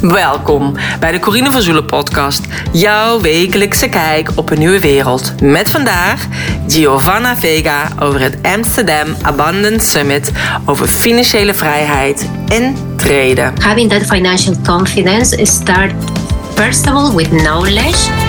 Welkom bij de Corine van Zoelen podcast, jouw wekelijkse kijk op een nieuwe wereld. Met vandaag Giovanna Vega over het Amsterdam Abundance Summit over financiële vrijheid en treden. Having that financial confidence start first of all with knowledge.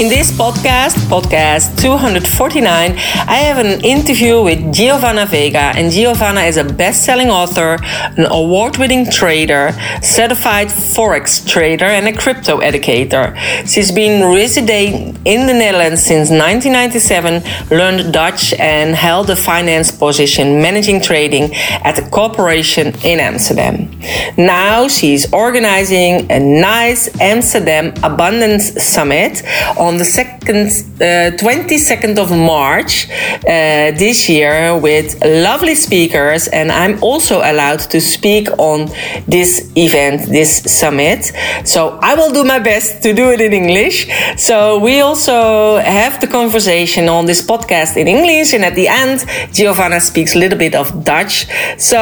In this podcast, podcast 249, I have an interview with Giovana Vega. And Giovana is a best selling author, an award winning trader, certified Forex trader, and a crypto educator. She's been residing in the Netherlands since 1997, learned Dutch, and held a finance position managing trading at a corporation in Amsterdam. Now she's organizing a nice Amsterdam Abundance Summit on on the second, uh, 22nd of March uh, this year with lovely speakers, and I'm also allowed to speak on this event, this summit. So I will do my best to do it in English. So we also have the conversation on this podcast in English, and at the end, Giovana speaks a little bit of Dutch. So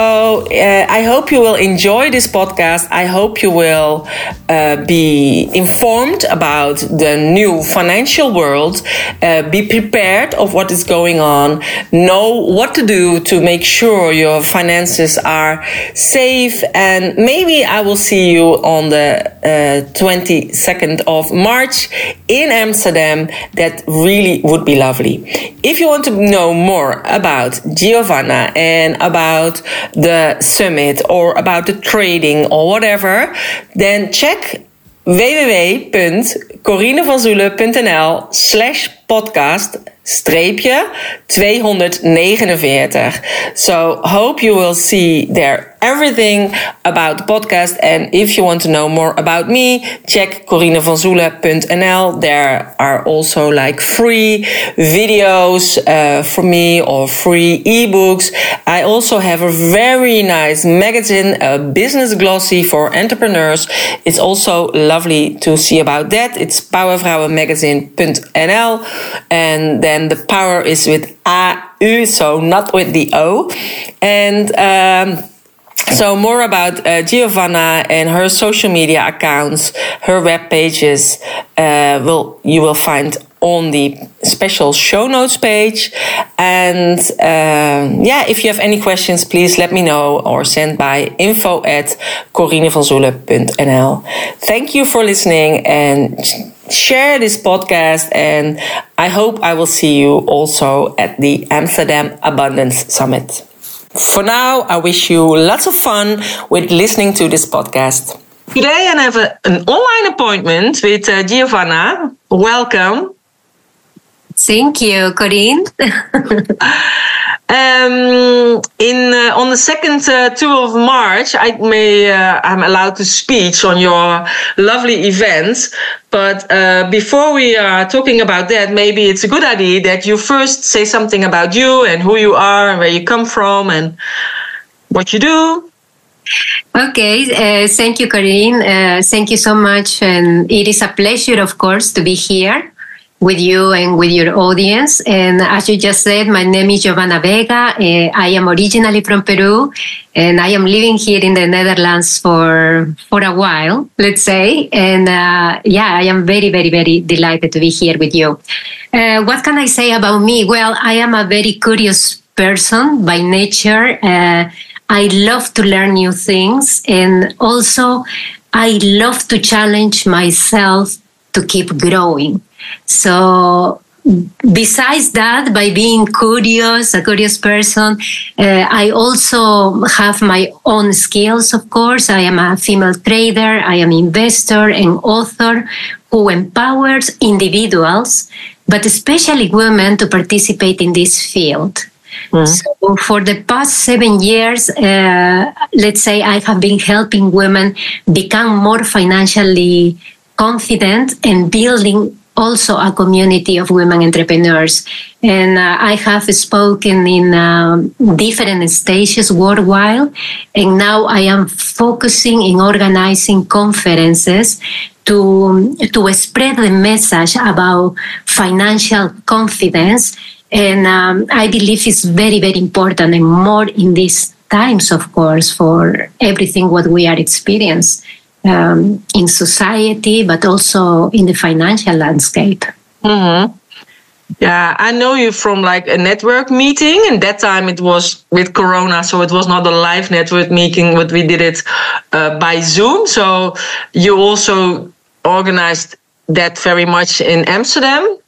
uh, I hope you will enjoy this podcast. I hope you will uh, be informed about the new financial world, uh, be prepared of what is going on, know what to do to make sure your finances are safe, and maybe I will see you on the uh, 22nd of March in Amsterdam. That really would be lovely. If you want to know more about Giovana and about the summit or about the trading or whatever, then check www.corinevanzoelen.nl slash podcast streepje 249. So hope you will see there everything about the podcast. And if you want to know more about me, check corinevanzoelen.nl. There are also like free videos uh, for me or free ebooks. I also have a very nice magazine, a business glossy for entrepreneurs. It's also lovely to see about that. It's powervrouwenmagazine.nl. And then the power is with A-U, so not with the O. And, um, so more about uh, Giovana and her social media accounts, her web pages, uh, will you will find on the special show notes page. And uh, yeah, if you have any questions, please let me know or send by info at corinevanzoelen.nl. Thank you for listening and share this podcast. And I hope I will see you also at the Amsterdam Abundance Summit. For now, I wish you lots of fun with listening to this podcast. Today, I have a, an online appointment with uh, Giovana. Welcome. Thank you, Corine. Um, in uh, on the second uh, two of March, I may uh, I'm allowed to speak on your lovely event. But uh, before we are talking about that, maybe it's a good idea that you first say something about you and who you are and where you come from and what you do. Okay, uh, thank you, Corine. Uh, thank you so much, and it is a pleasure, of course, to be here with you and with your audience. And as you just said, my name is Giovana Vega. Uh, I am originally from Peru, and I am living here in the Netherlands for for a while, let's say. And uh, yeah, I am very, very, very delighted to be here with you. Uh, what can I say about me? Well, I am a very curious person by nature. Uh, I love to learn new things, and also I love to challenge myself to keep growing. So besides that, by being curious, a curious person, uh, I also have my own skills, of course. I am a female trader, I am investor and author who empowers individuals, but especially women to participate in this field. Mm-hmm. So for the past seven years, uh, let's say I have been helping women become more financially confident and building also a community of women entrepreneurs. And uh, I have spoken in um, different stages worldwide. And now I am focusing in organizing conferences to to spread the message about financial confidence and um, i believe it's very very important and more in these times of course for everything what we are experiencing um, in society but also in the financial landscape mm-hmm. Yeah, I know you from like a network meeting, and that time it was with Corona, so it was not a live network meeting, but we did it uh, by Zoom. So you also organized that very much in Amsterdam,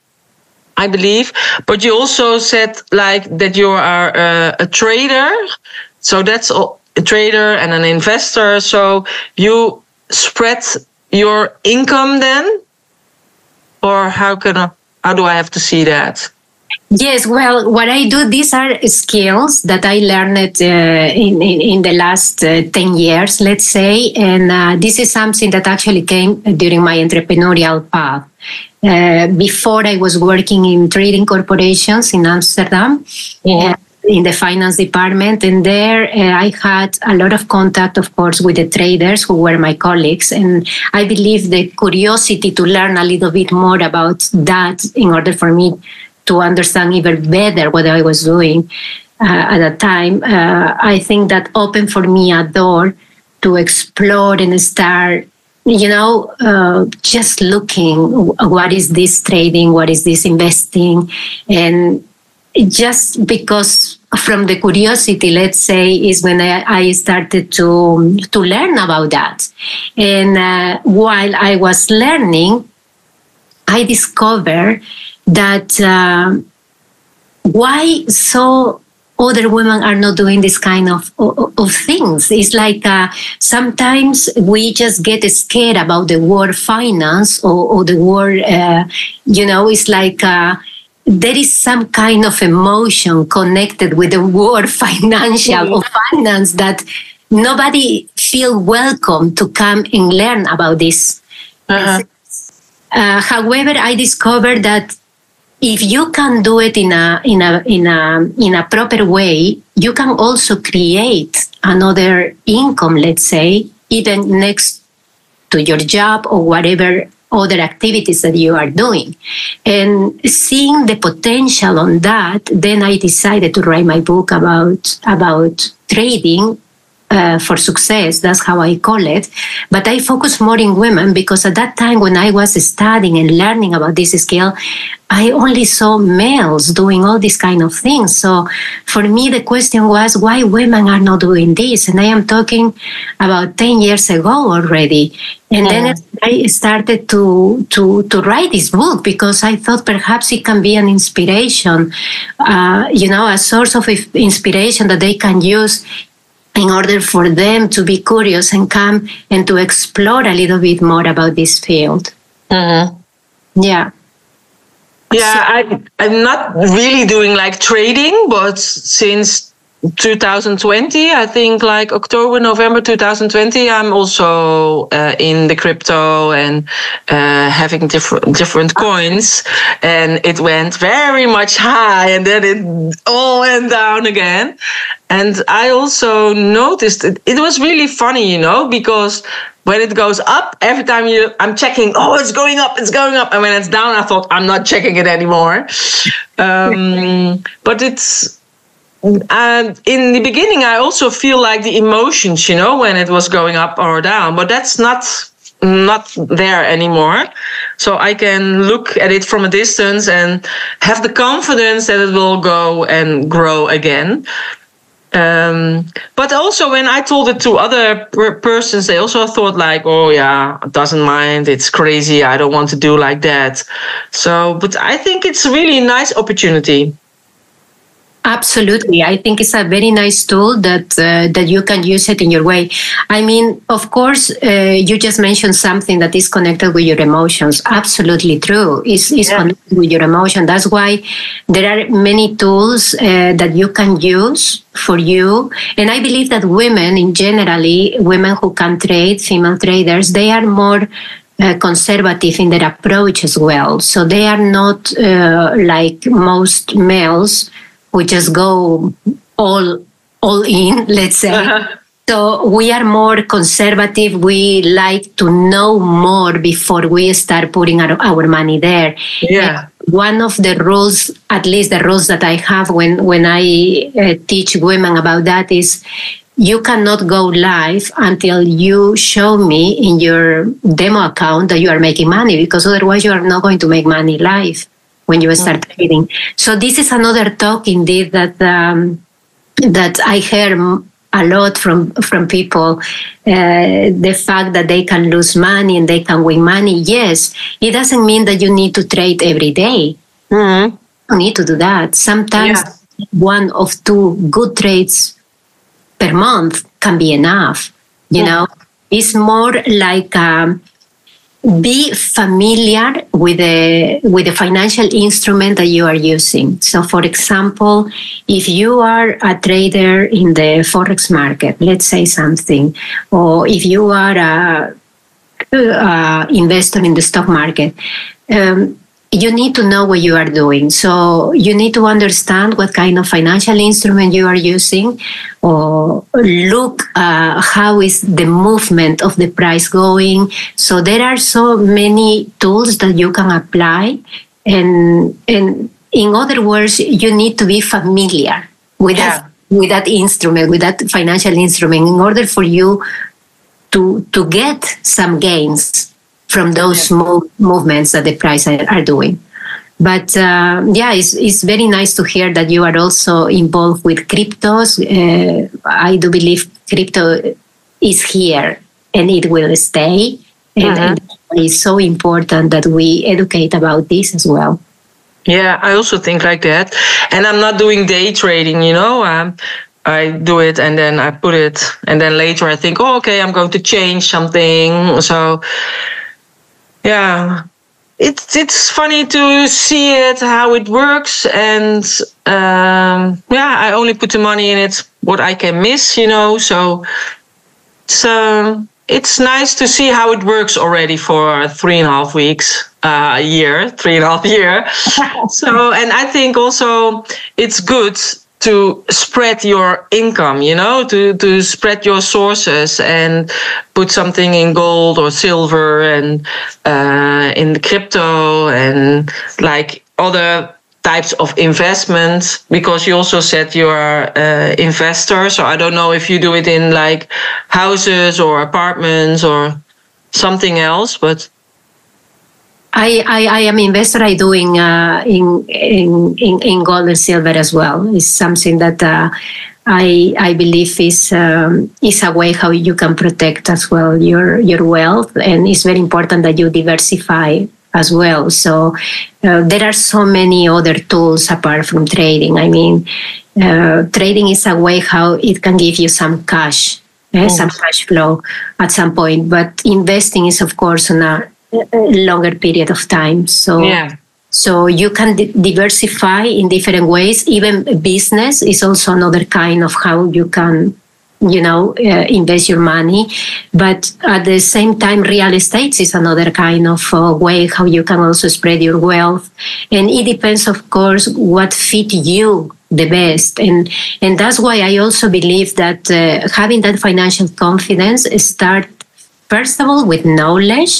I believe. But you also said like that you are a, a trader, so that's a trader and an investor. So you spread your income then, or how can I? How do I have to see that? Yes, well, what I do, these are skills that I learned uh, in, in, in, the last uh, 10 years, let's say. And uh, this is something that actually came during my entrepreneurial path. Uh, before I was working in trading corporations in Amsterdam. Yeah in the finance department and there uh, i had a lot of contact of course with the traders who were my colleagues and i believe the curiosity to learn a little bit more about that in order for me to understand even better what i was doing uh, at that time uh, i think that opened for me a door to explore and start you know uh, just looking what is this trading what is this investing and just because from the curiosity, let's say, is when I, I started to to learn about that. And uh, while I was learning, I discovered that uh, why so other women are not doing this kind of, of, of things. It's like uh, sometimes we just get scared about the word finance or, or the word, uh, you know, it's like uh, there is some kind of emotion connected with the word financial mm-hmm. or finance that nobody feel welcome to come and learn about this. Uh-huh. Uh, however, I discovered that if you can do it in a in a in a in a proper way, you can also create another income. Let's say even next to your job or whatever other activities that you are doing. And seeing the potential on that, then I decided to write my book about about trading uh, for success. That's how I call it. But I focus more in women because at that time when I was studying and learning about this skill, I only saw males doing all these kind of things. So for me, the question was why women are not doing this. And I am talking about 10 years ago already. And then. I started to, to, to write this book because I thought perhaps it can be an inspiration, uh, you know, a source of inspiration that they can use in order for them to be curious and come and to explore a little bit more about this field. Mm-hmm. Yeah. Yeah, so, I, I'm not really doing like trading, but since 2020 i think like october november 2020 i'm also uh, in the crypto and uh, having different different coins. And it went very much high and then it all went down again. And i also noticed it, it was really funny you know because when it goes up every time you i'm checking oh it's going up it's going up. And when it's down i thought i'm not checking it anymore. Um, but it's and in the beginning i also feel like the emotions you know when it was going up or down but that's not not there anymore. So i can look at it from a distance and have the confidence that it will go and grow again. Um, but also when i told it to other per- persons they also thought like oh yeah doesn't mind. It's crazy. I don't want to do like that. So but i think it's really a nice opportunity Absolutely, I think it's a very nice tool that uh, that you can use it in your way. I mean, of course, uh, you just mentioned something that is connected with your emotions. Absolutely true. It's, it's yeah. connected with your emotion. That's why there are many tools uh, that you can use for you. And I believe that women, in generally, women who can trade, female traders, they are more uh, conservative in their approach as well. So they are not uh, like most males we just go all all in let's say uh-huh. So we are more conservative. We like to know more before we start putting our, our money there. Yeah. One of the rules, at least the rules that I have when when I uh, teach women about that is you cannot go live until you show me in your demo account that you are making money because otherwise you are not going to make money live when you start trading. So this is another talk indeed that um, that I hear a lot from from people uh, the fact that they can lose money and they can win money yes it doesn't mean that you need to trade every day. Mm-hmm. you don't need to do that sometimes yeah. one of two good trades per month can be enough you mm-hmm. know it's more like um, be familiar with the with the financial instrument that you are using. So for example if you are a trader in the forex market let's say something or if you are a, a investor in the stock market um, you need to know what you are doing. So you need to understand what kind of financial instrument you are using, or look uh, how is the movement of the price going. So there are so many tools that you can apply, and and in other words, you need to be familiar with yeah. that with that instrument, with that financial instrument, in order for you to to get some gains from those move, movements that the price are, are doing. But uh, yeah, it's, it's very nice to hear that you are also involved with cryptos. Uh, I do believe crypto is here and it will stay. And, uh-huh. and it's so important that we educate about this as well. Yeah, I also think like that. And I'm not doing day trading, you know. Um, I do it and then I put it, and then later I think, oh, okay, I'm going to change something. So yeah. It's it's funny to see it how it works and um, yeah i only put the money in it what i can miss you know so it's um, it's nice to see how it works already for three and a half weeks uh, a year three and a half year. So and i think also it's good to spread your income you know to to spread your sources and put something in gold or silver and uh, in crypto and like other types of investments because you also said you're an uh, investor. So i don't know if you do it in like houses or apartments or something else but I, I, I am investor. I doing uh, in, in in in gold and silver as well. It's something that uh, I I believe is um, is a way how you can protect as well your your wealth, and it's very important that you diversify as well. So uh, there are so many other tools apart from trading. I mean, uh, trading is a way how it can give you some cash. Eh, some cash flow at some point, but investing is, of course, on a longer period of time. So yeah. So you can di- diversify in different ways. Even business is also another kind of how you can, you know, uh, invest your money. But at the same time, real estate is another kind of uh, way how you can also spread your wealth. And it depends, of course, what fit you the best. And and that's why I also believe that uh, having that financial confidence start first of all with knowledge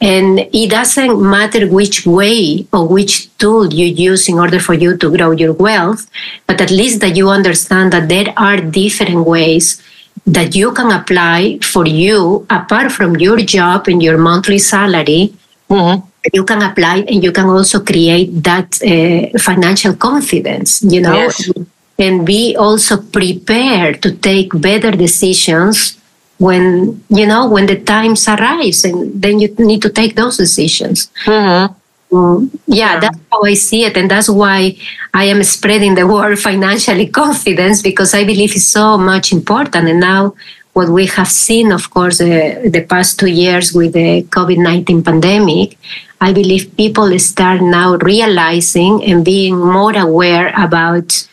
and it doesn't matter which way or which tool you use in order for you to grow your wealth but at least that you understand that there are different ways that you can apply for you apart from your job and your monthly salary mm-hmm. you can apply and you can also create that uh, financial confidence you know yes. and be also prepared to take better decisions when you know when the times arise and then you need to take those decisions. Mm-hmm. um, yeah, yeah, that's how i see it and that's why i am spreading the word financially confidence because i believe it's so much important. And now what we have seen of course uh, the past two years with the covid-19 pandemic i believe people start now realizing and being more aware about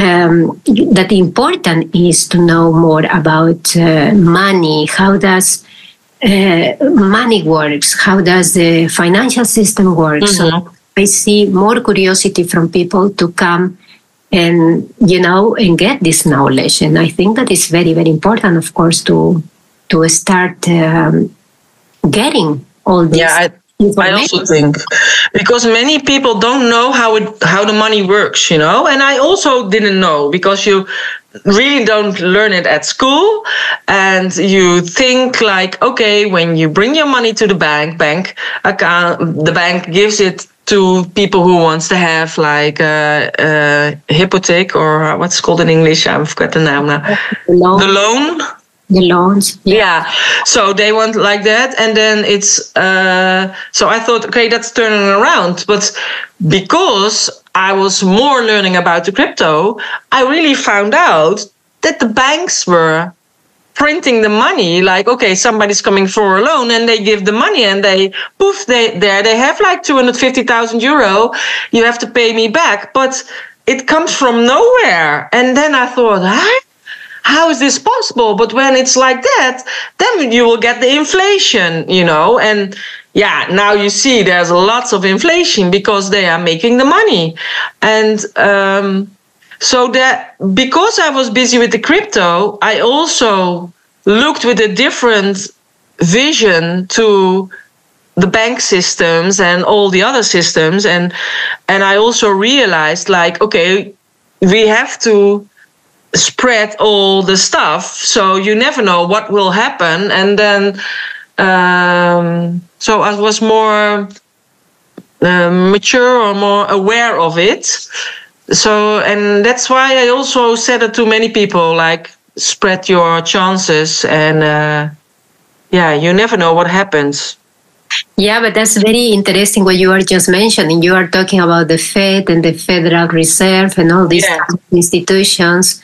um, that important is to know more about uh, money. How does uh, money works? How does the financial system work? Mm-hmm. So I see more curiosity from people to come and you know and get this knowledge and i think that is very very important of course to to start um, getting all this yeah, I- I also think because many people don't know how it how the money works, you know, and I also didn't know because you really don't learn it at school and you think like okay when you bring your money to the bank bank account the bank gives it to people who wants to have like uh, uh, a, a hypothec or what's called in english? I forgot the name now. The loan, the loan the loans yeah. yeah. so they want like that and then it's uh, so i thought okay that's turning around but because i was more learning about the crypto i really found out that the banks were printing the money like okay somebody's coming for a loan and they give the money and they poof they there they have like 250,000 euro you have to pay me back but it comes from nowhere and then i thought huh? How is this possible? But when it's like that, then you will get the inflation, you know, and yeah, now you see there's lots of inflation because they are making the money. And um, so that because I was busy with the crypto, I also looked with a different vision to the bank systems and all the other systems and and I also realized like okay we have to spread all the stuff so you never know what will happen. And then um, so i was more uh, mature or more aware of it. So and that's why i also said it to many people like spread your chances and uh, yeah you never know what happens yeah, but that's very interesting what you are just mentioning. You are talking about the Fed and the Federal Reserve and all these yeah. institutions.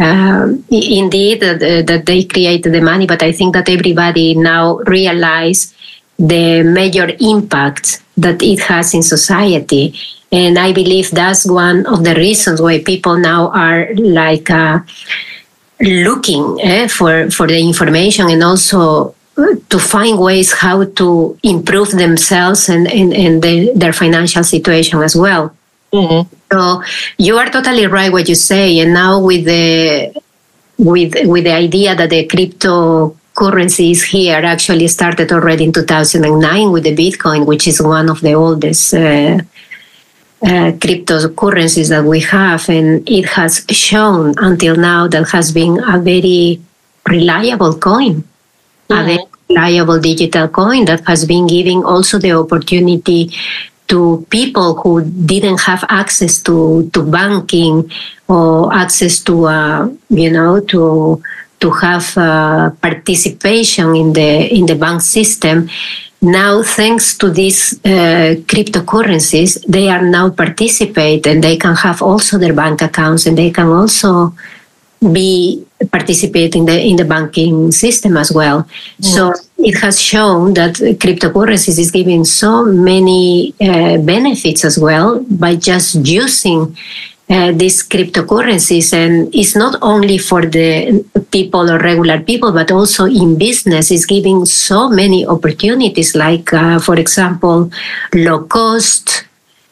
Um, indeed, uh, that they create the money, but I think that everybody now realize the major impact that it has in society. And I believe that's one of the reasons why people now are like uh, looking eh, for for the information and also to find ways how to improve themselves and, and, and the, their financial situation as well. Mm-hmm. So you are totally right what you say. And now with the with with the idea that the cryptocurrency is here, actually started already in 2009 with the Bitcoin, which is one of the oldest uh, uh, cryptocurrencies that we have, and it has shown until now that has been a very reliable coin mm-hmm. a reliable digital coin that has been giving also the opportunity to people who didn't have access to, to banking or access to uh, you know to to have uh, participation in the in the bank system now thanks to these uh, cryptocurrencies they are now participate and they can have also their bank accounts and they can also be participate in the in the banking system as well. Yes. So it has shown that cryptocurrencies is giving so many uh, benefits as well by just using uh, these cryptocurrencies and it's not only for the people or regular people but also in business is giving so many opportunities like uh, for example low cost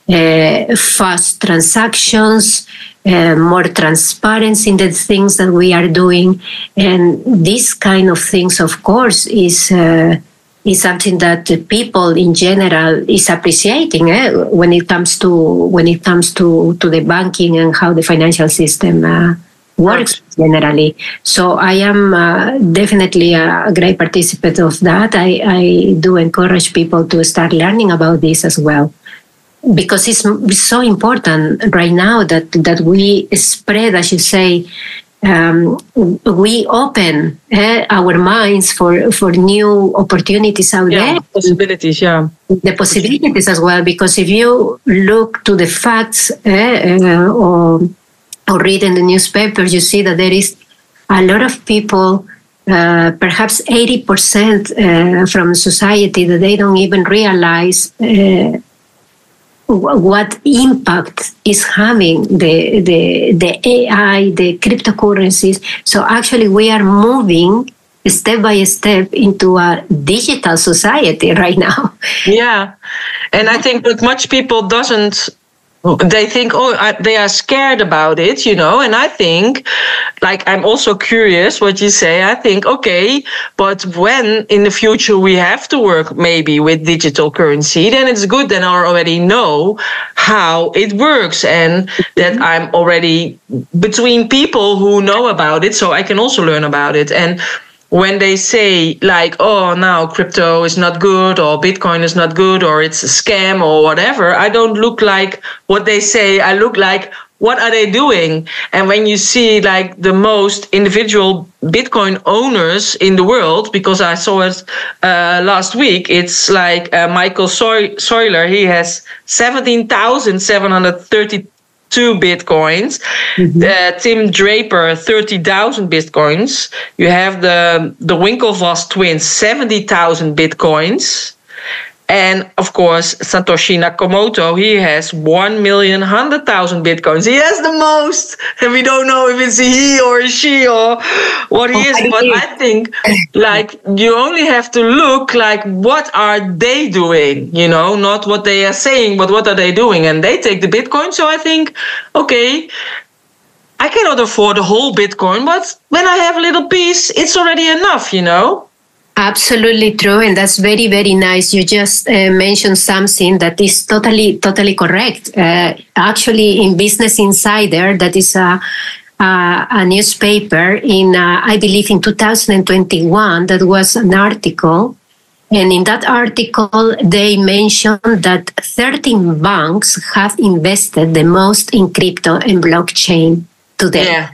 uh, fast transactions uh, more transparency in the things that we are doing. And this kind of things, of course, is uh, is something that the people in general is appreciating eh? when it comes to when it comes to to the banking and how the financial system. Uh, works generally. So I am uh, definitely a, great participant of that. I, I do encourage people to start learning about this as well because it's, so important right now that that we spread, as you say, um, we open eh, our minds for for new opportunities out yeah, there. Possibilities, yeah. The possibilities as well, because if you look to the facts eh, uh, or or read in the newspapers, you see that there is a lot of people. Uh, perhaps 80% uh, from society that they don't even realize uh, what impact is having the, the, the AI, the cryptocurrencies. So actually, we are moving step by step into a digital society right now. Yeah, and I think that much people doesn't they think oh I, they are scared about it you know and i think like i'm also curious what you say i think okay but when in the future we have to work maybe with digital currency then it's good that i already know how it works and that mm-hmm. i'm already between people who know about it so i can also learn about it and when they say like oh now crypto is not good or bitcoin is not good or it's a scam or whatever i don't look like what they say. I look like what are they doing? And when you see like the most individual bitcoin owners in the world because i saw it uh, last week it's like uh, michael Saylor he has 17730 two bitcoins. Mm-hmm. Uh, Tim Draper, 30,000 bitcoins. You have the, the Winklevoss twins, 70,000 bitcoins. And of course, Satoshi Nakamoto, he has 1 million 100,000 bitcoins. He has the most. And we don't know if it's a he or a she or what he oh, is. But I think like you only have to look like what are they doing, you know, not what they are saying, but what are they doing? And they take the Bitcoin. So I think, okay, I cannot afford the whole Bitcoin, but when I have a little piece, it's already enough, you know? Absolutely true, and that's very very nice. You just uh, mentioned something that is totally totally correct. Uh, actually, in Business Insider, that is a a, a newspaper in uh, I believe in 2021, that was an article. And in that article, they mentioned that 13 banks have invested the most in crypto and blockchain today. Yeah.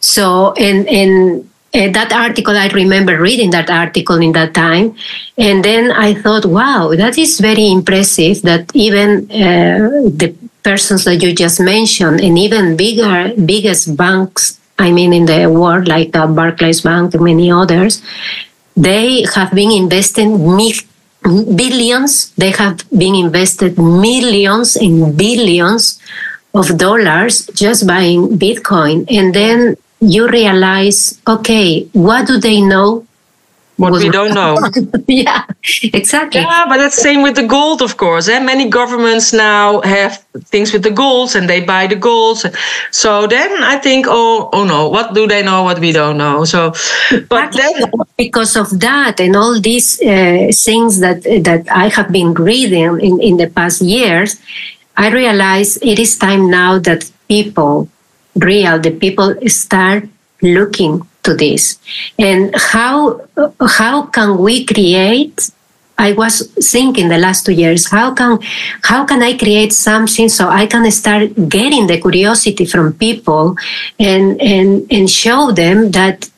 So, and, and uh, that article, I remember reading that article in that time. And then I thought, wow, that is very impressive that even uh, the persons that you just mentioned and even bigger, biggest banks, I mean, in the world, like uh, Barclays Bank and many others, they have been investing billions, they have been invested millions and billions of dollars just buying Bitcoin. And then you realize, okay, what do they know? What we don't know. yeah, exactly. Yeah, but that's same with the gold, of course. Eh? Many governments now have things with the golds and they buy the golds. So then I think, oh, oh no, what do they know? What we don't know. So, but then because of that and all these uh, things that that I have been reading in in the past years, I realize it is time now that people real the people start looking to this and how how can we create i was thinking the last two years how can how can i create something so i can start getting the curiosity from people and and and show them that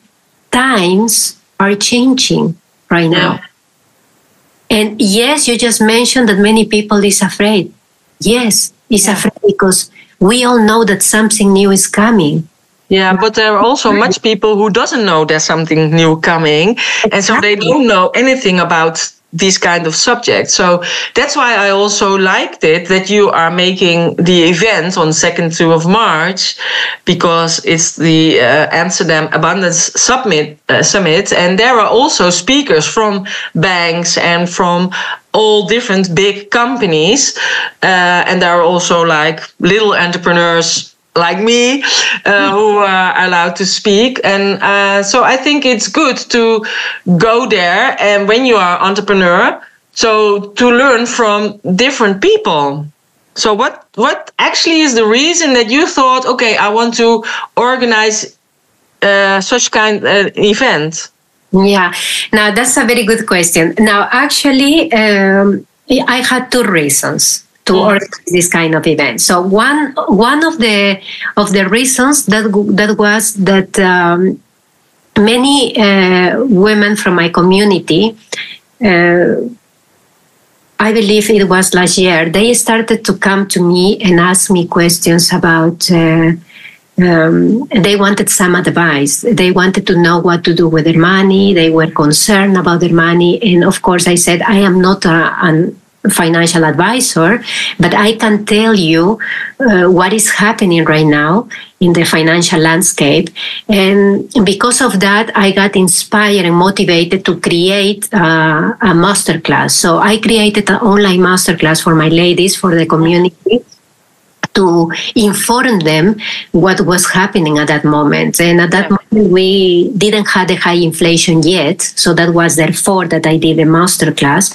times are changing right now yeah. and yes you just mentioned that many people is afraid yes is yeah. afraid because we all know that something new is coming. Yeah but there are also much people who doesn't know there's something new coming and so they don't know anything about these kind of subjects. So that's why i also liked it that you are making the event on 2nd 2 of march because it's the uh, amsterdam abundance summit uh, summit. And there are also speakers from banks and from all different big companies, uh, and there are also like little entrepreneurs like me uh, who are allowed to speak. And uh, so i think it's good to go there. And when you are entrepreneur so to learn from different people. So what what actually is the reason that you thought okay i want to organize uh, such kind of uh, event? Yeah, now that's a very good question. Now, actually, um, I had two reasons to mm. organize this kind of event. So one one of the of the reasons that that was that um, many uh, women from my community. Uh, I believe it was last year. They started to come to me and ask me questions about uh, um, they wanted some advice. They wanted to know what to do with their money. They were concerned about their money. And of course, I said, I am not a, financial advisor, but I can tell you uh, what is happening right now in the financial landscape. And because of that, I got inspired and motivated to create uh, a masterclass. So I created an online masterclass for my ladies, for the community to inform them what was happening at that moment. And at that moment, we didn't have the high inflation yet. So that was therefore that I did a master class.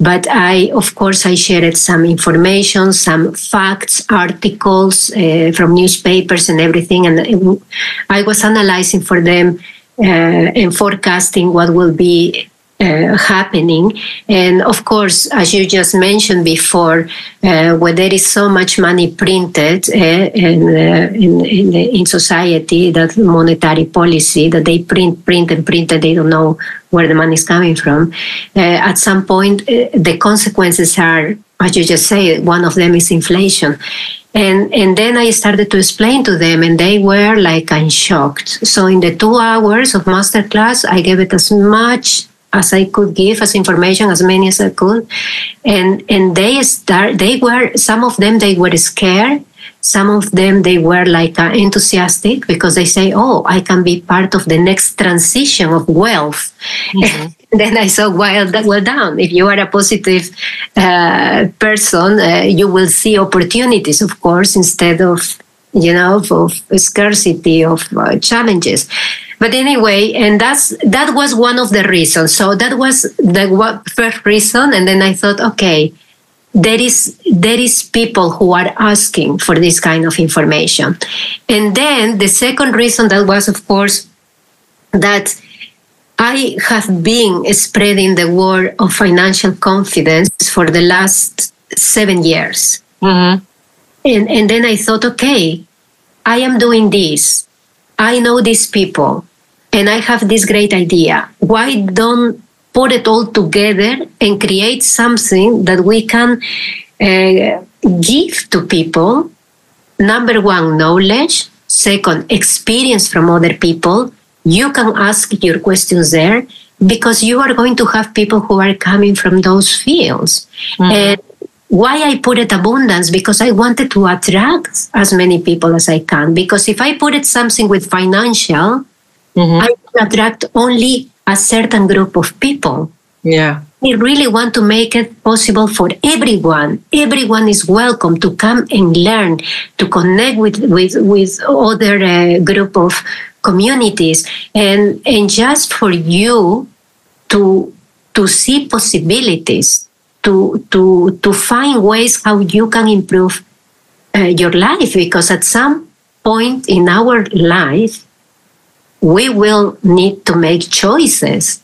But I, of course, I shared some information, some facts, articles uh, from newspapers and everything. And I was analyzing for them uh, and forecasting what will be uh, happening. And of course, as you just mentioned before, uh, where there is so much money printed uh, in, uh, in, in, in, society, that monetary policy that they print, print, and print, and they don't know where the money is coming from. Uh, at some point, uh, the consequences are, as you just say, one of them is inflation. And, and then I started to explain to them, and they were like, I'm shocked. So, in the two hours of masterclass, I gave it as much as I could give as information, as many as I could. And and they start they were some of them they were scared. Some of them they were like uh, enthusiastic because they say, "Oh, I can be part of the next transition of wealth." Mm-hmm. then I saw, well, that well done. If you are a positive uh, person, uh, you will see opportunities, of course, instead of you know of, of scarcity of uh, challenges but anyway and that's that was one of the reasons. So that was the first reason and then i thought okay there is there is people who are asking for this kind of information. And then the second reason that was of course that i have been spreading the word of financial confidence for the last seven years. Mm-hmm. and, and then i thought okay i am doing this. I know these people and I have this great idea. Why don't put it all together and create something that we can uh, give to people? Number one, knowledge. Second, experience from other people. You can ask your questions there because you are going to have people who are coming from those fields. Mm-hmm. And why I put it abundance because I wanted to attract as many people as I can. Because if I put it something with financial, mm-hmm. I can attract only a certain group of people. Yeah. We really want to make it possible for everyone. Everyone is welcome to come and learn, to connect with with with other uh, group of communities, and and just for you to to see possibilities, to to to find ways how you can improve uh, your life. Because at some point in our life, we will need to make choices.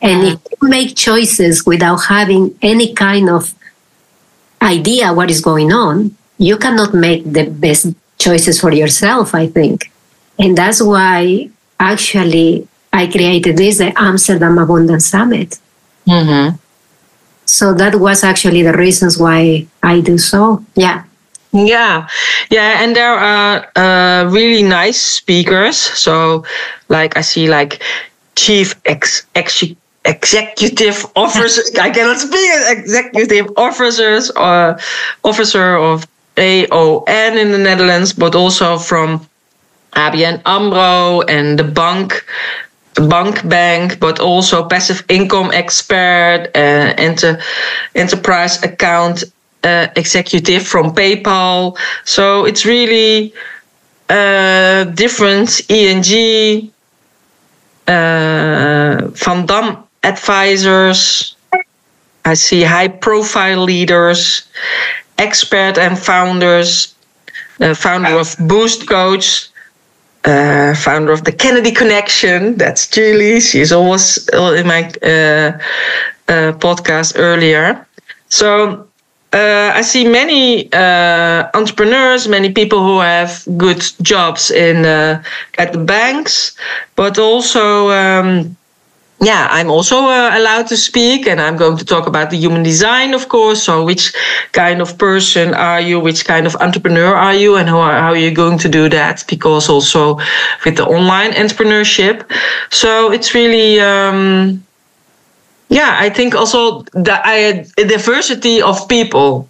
And if you make choices without having any kind of idea what is going on, you cannot make the best choices for yourself, I think. And that's why actually I created this, the Amsterdam Abundance Summit. Mm-hmm. So that was actually the reasons why I do so. Yeah. Yeah, yeah, and there are uh, really nice speakers. So, like I see, like chief ex, ex executive officers. I cannot speak executive officers or uh, officer of AON in the Netherlands, but also from ABN AMRO and the bank bank bank, but also passive income expert, uh, enter, enterprise account uh, executive from PayPal. So it's really uh, different. ENG, uh, Van Dam advisors. I see high profile leaders, expert and founders, uh, founder of Boost Coach, uh, founder of the Kennedy Connection. That's Julie. She's always in my uh, uh, podcast earlier. So uh, I see many uh, entrepreneurs, many people who have good jobs in uh, at the banks, but also. Um, yeah, I'm also uh, allowed to speak, and I'm going to talk about the human design, of course. So, which kind of person are you? Which kind of entrepreneur are you? And how are, how are you going to do that? Because also with the online entrepreneurship. So, it's really, um, yeah, I think also the diversity of people.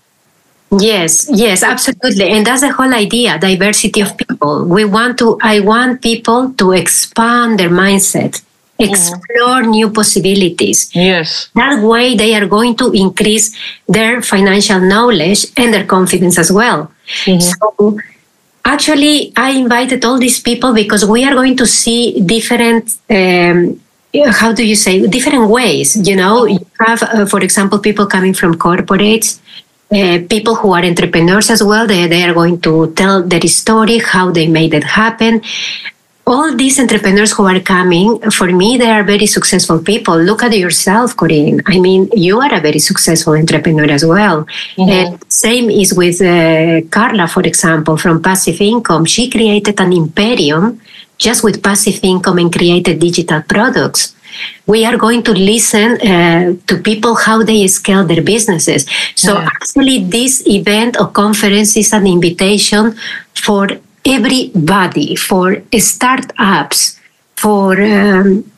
Yes, yes, absolutely. And that's the whole idea, diversity of people. We want to I want people to expand their mindset, explore mm. new possibilities. Yes. That way they are going to increase their financial knowledge and their confidence as well. Mm-hmm. So actually, I invited all these people because we are going to see different. Um, how do you say different ways you know you have uh, for example people coming from corporates uh, people who are entrepreneurs as well they, they are going to tell their story how they made it happen all these entrepreneurs who are coming, for me, they are very successful people. Look at yourself, Corine. I mean, you are a very successful entrepreneur as well. Mm-hmm. And same is with uh, Carla, for example, from Passive Income. She created an imperium just with passive income and created digital products. We are going to listen uh, to people how they scale their businesses. So yeah. actually, this event or conference is an invitation for everybody, for startups, for um,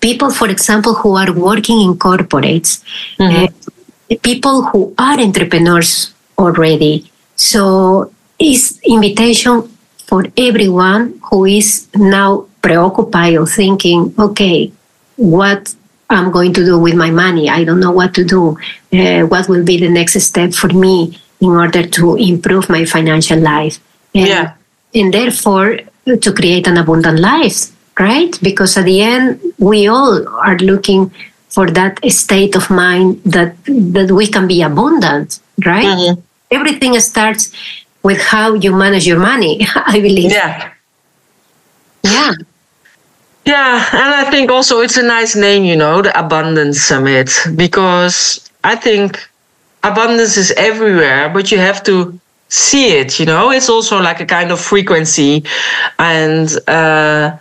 people, for example, who are working in corporates, mm-hmm. uh, people who are entrepreneurs already. So it's invitation for everyone who is now preoccupied or thinking, okay, what I'm going to do with my money? I don't know what to do. Uh, what will be the next step for me in order to improve my financial life? And yeah and therefore to create an abundant life, right? Because at the end, we all are looking for that state of mind that that we can be abundant, right? Mm-hmm. Everything starts with how you manage your money, I believe. Yeah. Yeah. Yeah, and I think also it's a nice name, you know, the Abundance Summit, because I think abundance is everywhere, but you have to see it you know it's also like a kind of frequency and uh,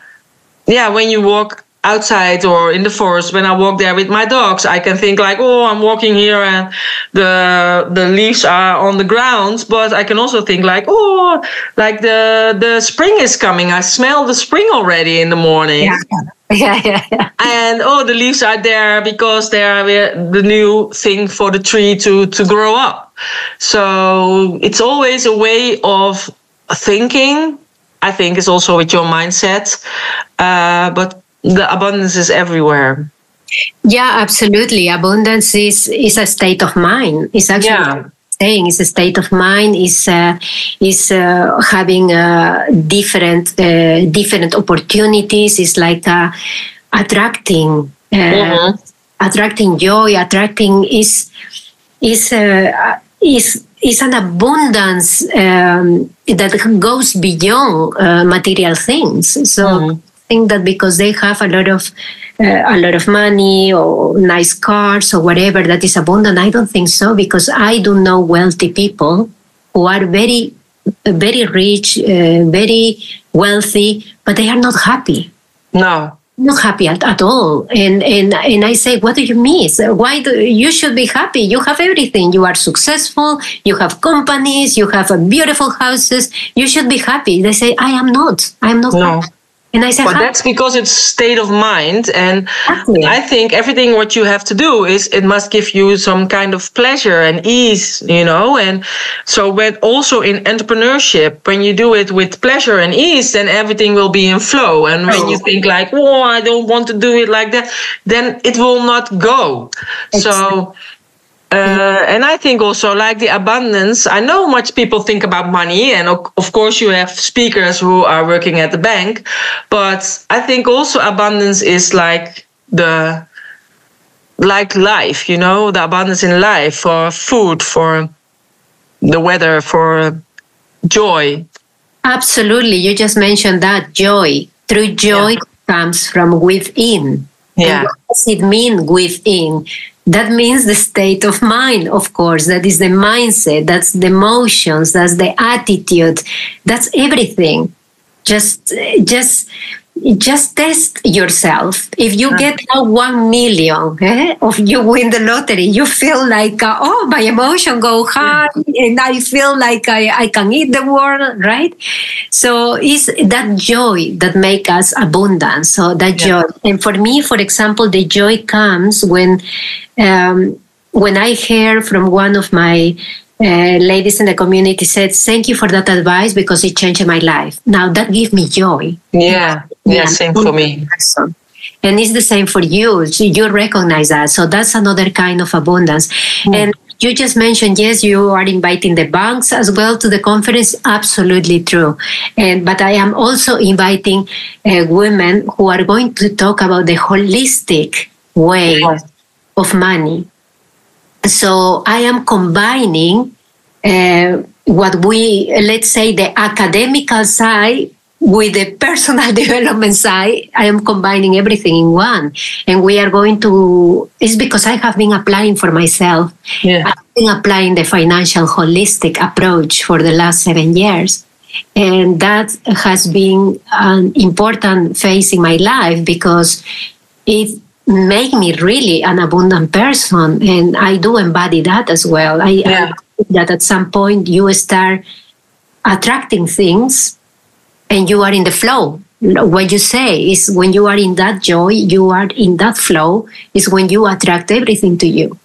yeah when you walk outside or in the forest when i walk there with my dogs i can think like oh i'm walking here and the the leaves are on the ground but i can also think like oh like the the spring is coming i smell the spring already in the morning yeah. Yeah, yeah, yeah. And oh, the leaves are there because they are the new thing for the tree to to grow up. So it's always a way of thinking. I think is also with your mindset, uh, but the abundance is everywhere. Yeah, absolutely. Abundance is is a state of mind. It's actually. Yeah saying it's a state of mind is uh, is uh, having uh, different uh, different opportunities is like uh, attracting uh, mm-hmm. attracting joy attracting is is is is an abundance um, that goes beyond material things so mm-hmm. Think that because they have a lot of uh, a lot of money or nice cars or whatever that is abundant. I don't think so because I do know wealthy people who are very, very rich, uh, very wealthy, but they are not happy. No. Not happy at, at all, and and and I say, what do you miss? Why do you should be happy? You have everything. You are successful. You have companies. You have beautiful houses. You should be happy. They say, I am not. I am not. No. Happy. And I said, but that's because it's state of mind. And exactly. I think everything what you have to do is it must give you some kind of pleasure and ease, you know. And so, but also in entrepreneurship, when you do it with pleasure and ease, then everything will be in flow. And when you think like, oh, I don't want to do it like that, then it will not go. Exactly. So uh, and I think also like the abundance. I know much people think about money, and of course you have speakers who are working at the bank, but I think also abundance is like the like life. You know, the abundance in life for food, for the weather, for joy. Absolutely, you just mentioned that joy. True joy yeah. comes from within. Yeah. And what does it mean within? That means the state of mind of course. That is the mindset. That's the emotions. That's the attitude. That's everything. Just just just test yourself. If you get a one million, eh, of you win the lottery, you feel like, uh, oh, my emotion go high, and I feel like I, I can eat the world, right? So it's that joy that make us abundant. So that yeah. joy, and for me, for example, the joy comes when um, when I hear from one of my uh, ladies in the community said, "Thank you for that advice because it changed my life." Now that gives me joy. Yeah, yeah, same for me. And it's the same for you. You recognize that, so that's another kind of abundance. Mm. And you just mentioned yes, you are inviting the banks as well to the conference. Absolutely true. And but I am also inviting uh, women who are going to talk about the holistic way yes. of money. So I am combining uh, what we let's say the academical side with the personal development side, I am combining everything in one. And we are going to, it's because I have been applying for myself. Yeah. I've been applying the financial holistic approach for the last seven years. And that has been an important phase in my life because it made me really an abundant person. And I do embody that as well. I, yeah. I that at some point you start attracting things and you are in the flow. What you say is when you are in that joy you are in that flow is when you attract everything to you.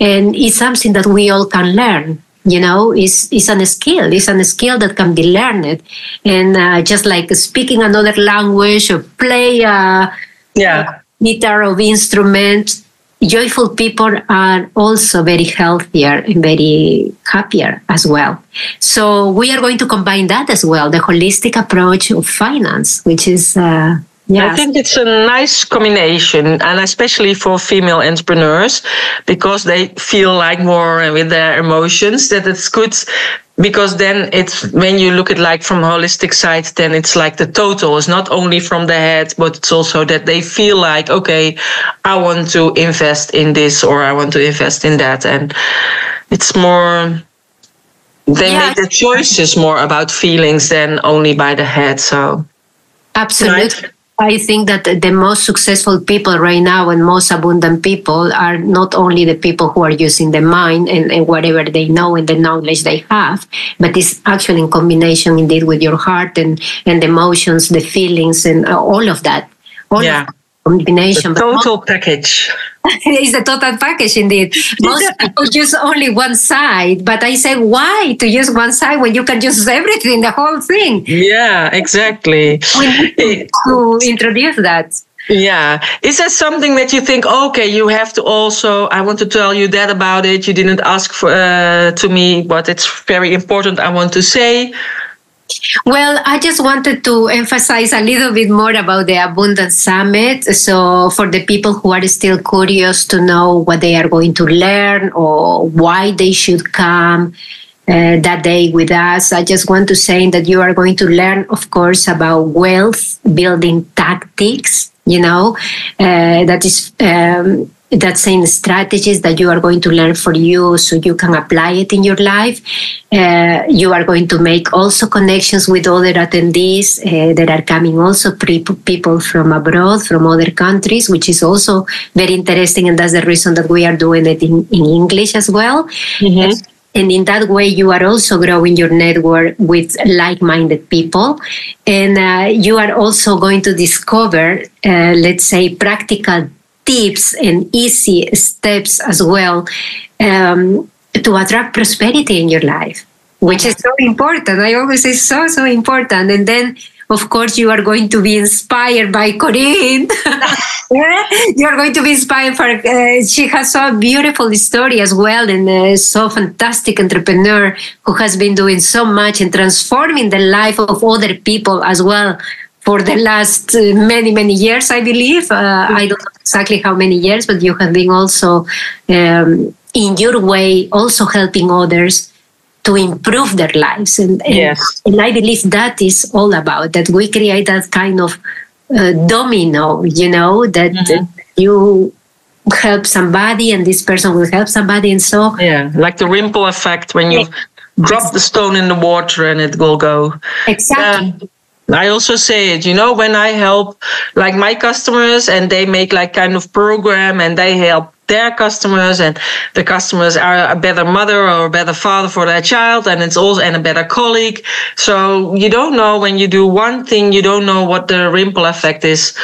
And it's something that we all can learn you know it's, it's a skill. It's a skill that can be learned. And uh, just like speaking another language or play a, yeah. a guitar or instrument joyful people are also very healthier and very happier as well. So we are going to combine that as well, the holistic approach of finance, which is uh, yeah. I think it's a nice combination, and especially for female entrepreneurs, because they feel like more with their emotions that it's good because then it's when you look at like from holistic side then it's like the total is not only from the head but it's also that they feel like okay i want to invest in this or i want to invest in that and it's more they yeah. make the choices more about feelings than only by the head so absolutely right? I think that the most successful people right now and most abundant people are not only the people who are using the mind and, and whatever they know and the knowledge they have, but it's actually in combination indeed with your heart and, and the emotions, the feelings, and uh, all of that. All yeah. Of combination. The total package. it's the total package indeed. Most people use only one side, but I say why to use one side when you can use everything, the whole thing. Yeah, exactly. We need to, to introduce that. Yeah. Is that something that you think, okay, you have to also, I want to tell you that about it. You didn't ask for, uh, to me, but it's very important. I want to say, well, I just wanted to emphasize a little bit more about the Abundance Summit. So, for the people who are still curious to know what they are going to learn or why they should come uh, that day with us, I just want to say that you are going to learn, of course, about wealth building tactics. You know, uh, that is. Um, that same strategies that you are going to learn for you so you can apply it in your life. Uh, you are going to make also connections with other attendees uh, that are coming also pre- people from abroad, from other countries, which is also very interesting. And that's the reason that we are doing it in, in English as well. Mm-hmm. And in that way, you are also growing your network with like minded people. And uh, you are also going to discover, uh, let's say, practical tips and easy steps as well um, to attract prosperity in your life, which is so important. I always say so, so important. And then, of course, you are going to be inspired by Corine. you are going to be inspired for, uh, she has so beautiful story as well and uh, so fantastic entrepreneur who has been doing so much and transforming the life of other people as well for the last uh, many many years i believe. Uh, i don't know exactly how many years but you have been also um, in your way also helping others to improve their lives. And, and, yes. and i believe that is all about that we create that kind of uh, domino you know that mm-hmm. you help somebody and this person will help somebody and so yeah like the ripple effect when you drop the stone in the water and it will go. Exactly I also say it, you know, when I help like my customers and they make like kind of program and they help their customers and the customers are a better mother or a better father for their child and it's also and a better colleague. So you don't know when you do one thing, you don't know what the ripple effect is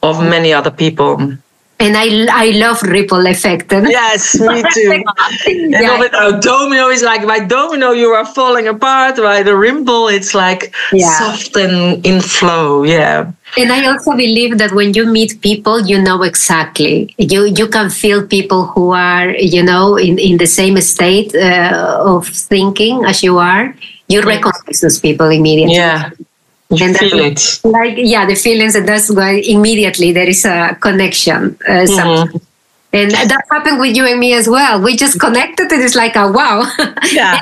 of many other people. And I, I love ripple effect. Yes, me too. and yeah. with our domino is like by domino you are falling apart. By the ripple, it's like yeah. soft and in flow. Yeah. And I also believe that when you meet people, you know exactly. You you can feel people who are you know in, in the same state uh, of thinking as you are. You recognize those people immediately. Yeah. And feel it. Like yeah, the feelings, and that's why immediately there is a connection. Uh, mm-hmm. And that happened with you and me as well. We just connected and it's like a wow. Yeah.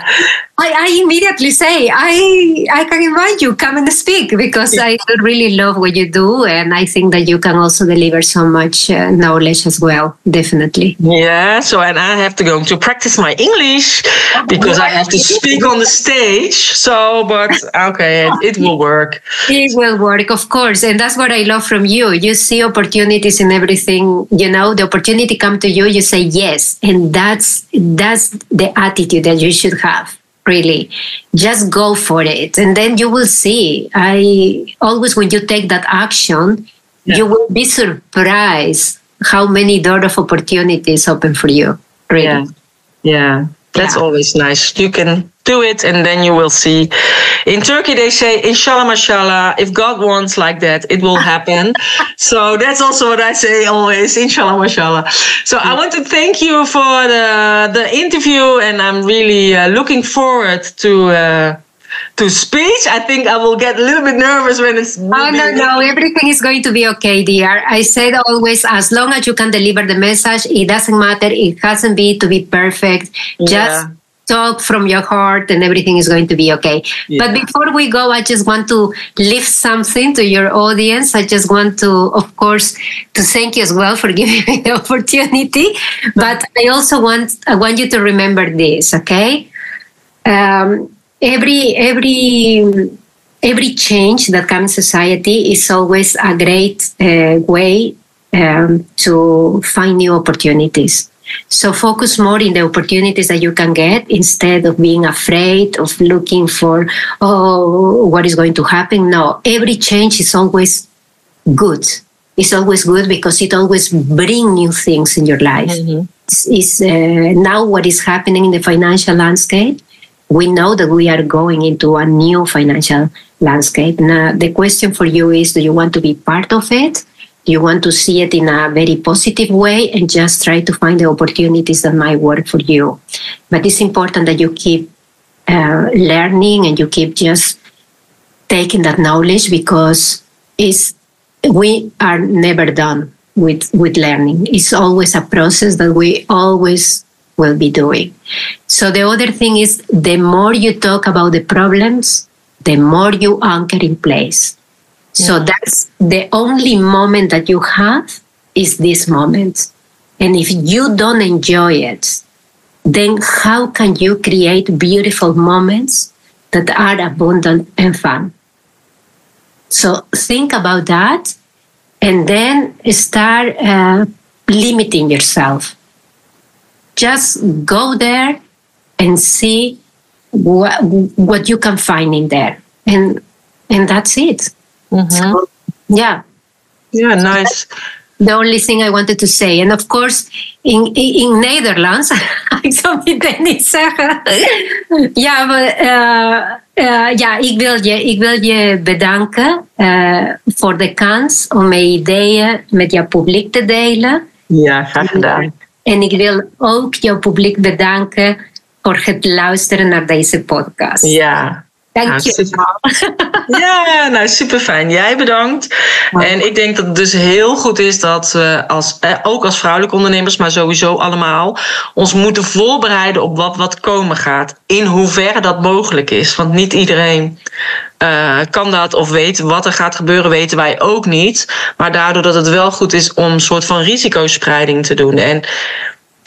I, I, immediately say, I I can invite you, come and speak because yeah. I really love what you do. And I think that you can also deliver so much uh, knowledge as well, definitely. Yeah. So, and I have to go to practice my English because I have to speak on the stage. So, but okay, it, it will work. It will work, of course. And that's what I love from you. You see opportunities in everything, you know, the opportunity come to you, you say yes. And that's that's the attitude that you should have really. Just go for it. And then you will see. I always when you take that action yeah. you will be surprised how many doors of opportunities open for you really. Yeah. Yeah. That's yeah. always nice. You can do it and then you will see. In Turkey, they say, Inshallah, mashallah, if God wants like that, it will happen. so that's also what I say always, Inshallah, mashallah. So I want to thank you for the, the interview and I'm really uh, looking forward to. Uh, to speech. I think I will get a little bit nervous when it's. Oh no, no, everything is going to be okay, dear. I said always, as long as you can deliver the message, it doesn't matter. It hasn't be to be perfect. Yeah. Just talk from your heart and everything is going to be okay. Yeah. But before we go, I just want to lift something to your audience. I just want to, of course, to thank you as well for giving me the opportunity. But I also want I want you to remember this, okay? Um, every every every change that comes in society is always a great uh, way um, to find new opportunities. So focus more in the opportunities that you can get instead of being afraid of looking for, oh, what is going to happen. No, every change is always good. It's always good because it always brings new things in your life. Mm-hmm. It's uh, now what is happening in the financial landscape. We know that we are going into a new financial landscape. Now, the question for you is do you want to be part of it? You want to see it in a very positive way and just try to find the opportunities that might work for you. But it's important that you keep uh, learning and you keep just taking that knowledge because it's, we are never done with, with learning. It's always a process that we always will be doing. So the other thing is the more you talk about the problems, the more you anchor in place so that's the only moment that you have is this moment. And if you don't enjoy it, then how can you create beautiful moments that are abundant and fun? So think about that and then start uh, limiting yourself. Just go there and see what, what you can find in there. And, and that's it. Mm-hmm. So, yeah. Yeah, nice. The only thing I wanted to say, and of course, in in Netherlands, ik zal het niet zeggen. ja, maar, uh, uh, ja, ik wil je, ik wil je bedanken uh, voor de kans om mijn ideeën met jouw publiek te delen. Ja, graag gedaan. En ik wil ook jouw publiek bedanken voor het luisteren naar deze podcast. Ja, Dank je. Ja, nou super fijn. Jij bedankt. En ik denk dat het dus heel goed is dat we als, eh, ook als vrouwelijke ondernemers, maar sowieso allemaal, ons moeten voorbereiden op wat wat komen gaat. In hoeverre dat mogelijk is. Want niet iedereen uh, kan dat of weet wat er gaat gebeuren, weten wij ook niet. Maar daardoor dat het wel goed is om een soort van risicospreiding te doen. En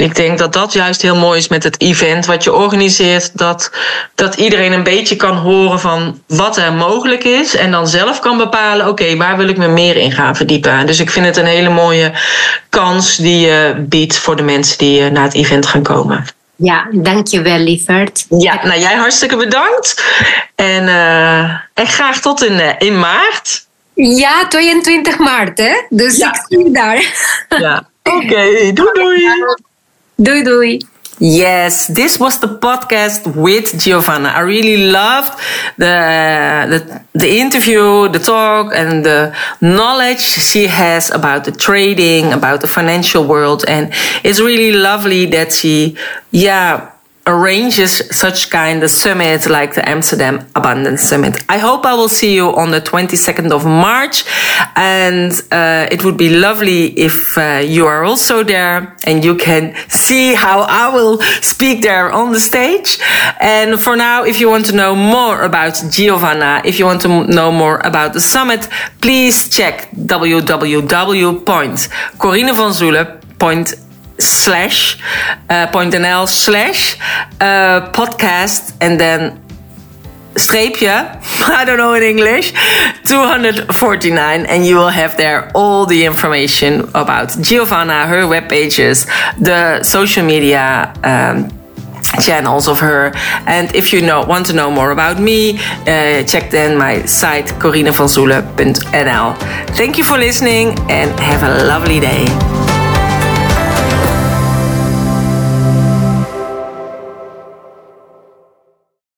ik denk dat dat juist heel mooi is met het event wat je organiseert. Dat, dat iedereen een beetje kan horen van wat er mogelijk is. En dan zelf kan bepalen, oké, waar wil ik me meer in gaan verdiepen. Dus ik vind het een hele mooie kans die je biedt voor de mensen die naar het event gaan komen. Ja, dankjewel lieverd. Ja, nou jij hartstikke bedankt. En, uh, en graag tot in, uh, in maart. Ja, 22 maart hè. Dus ja. ik zie je daar. Ja. Okay, doei doei. Doei doei. Yes, this was the podcast with Giovana. I really loved the, the the interview, the talk, and the knowledge she has about the trading, about the financial world, and it's really lovely that she, yeah, arranges such kind of summit like the Amsterdam Abundance Summit. I hope I will see you on the 22nd of March and uh, it would be lovely if uh, you are also there and you can see how I will speak there on the stage. And for now, if you want to know more about Giovana, if you want to know more about the summit, please check www.corinevanzoelen.com slash uh, .nl slash uh, podcast and then streepje, I don't know in English, 249, and you will have there all the information about Giovana, her web pages, the social media. Um, channels of her and if you know want to know more about me uh, check then my site corinevanzoelen.nl thank you for listening and have a lovely day